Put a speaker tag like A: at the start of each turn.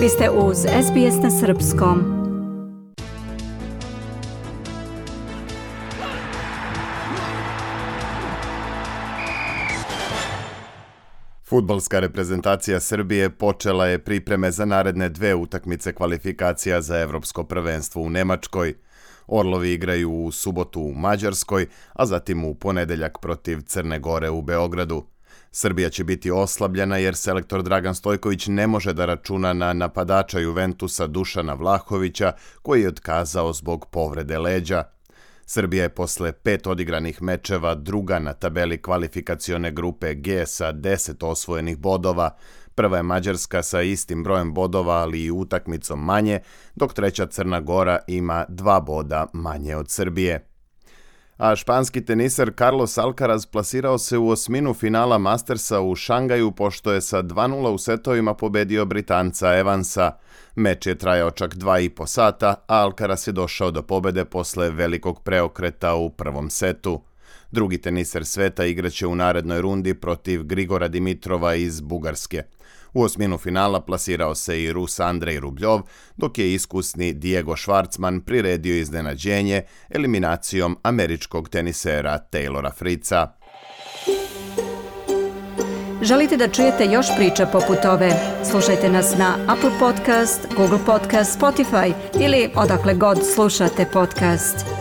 A: Vi ste uz SBS na Srpskom.
B: Futbalska reprezentacija Srbije počela je pripreme za naredne dve utakmice kvalifikacija za evropsko prvenstvo u Nemačkoj. Orlovi igraju u subotu u Mađarskoj, a zatim u ponedeljak protiv Crne Gore u Beogradu. Srbija će biti oslabljena jer selektor Dragan Stojković ne može da računa na napadača Juventusa Dušana Vlahovića koji je otkazao zbog povrede leđa. Srbija je posle pet odigranih mečeva druga na tabeli kvalifikacione grupe G sa 10 osvojenih bodova. Prva je Mađarska sa istim brojem bodova, ali i utakmicom manje, dok treća Crna Gora ima dva boda manje od Srbije a španski teniser Carlos Alcaraz plasirao se u osminu finala Mastersa u Šangaju pošto je sa 2-0 u setovima pobedio Britanca Evansa. Meč je trajao čak 2,5 sata, a Alcaraz je došao do pobede posle velikog preokreta u prvom setu. Drugi teniser sveta igraće u narednoj rundi protiv Grigora Dimitrova iz Bugarske. U osminu finala plasirao se i Rus Andrej Rubljov, dok je iskusni Diego Schwartzman priredio iznenađenje eliminacijom američkog tenisera Taylora Fritza.
A: Želite da čujete još priča poput ove? Slušajte nas na Apple Podcast, Google Podcast, Spotify ili odakle god slušate podcast.